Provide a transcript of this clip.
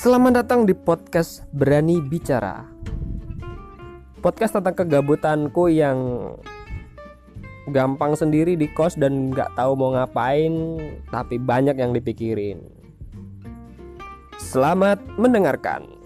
Selamat datang di podcast Berani Bicara. Podcast tentang kegabutanku yang gampang sendiri di kos dan nggak tahu mau ngapain, tapi banyak yang dipikirin. Selamat mendengarkan.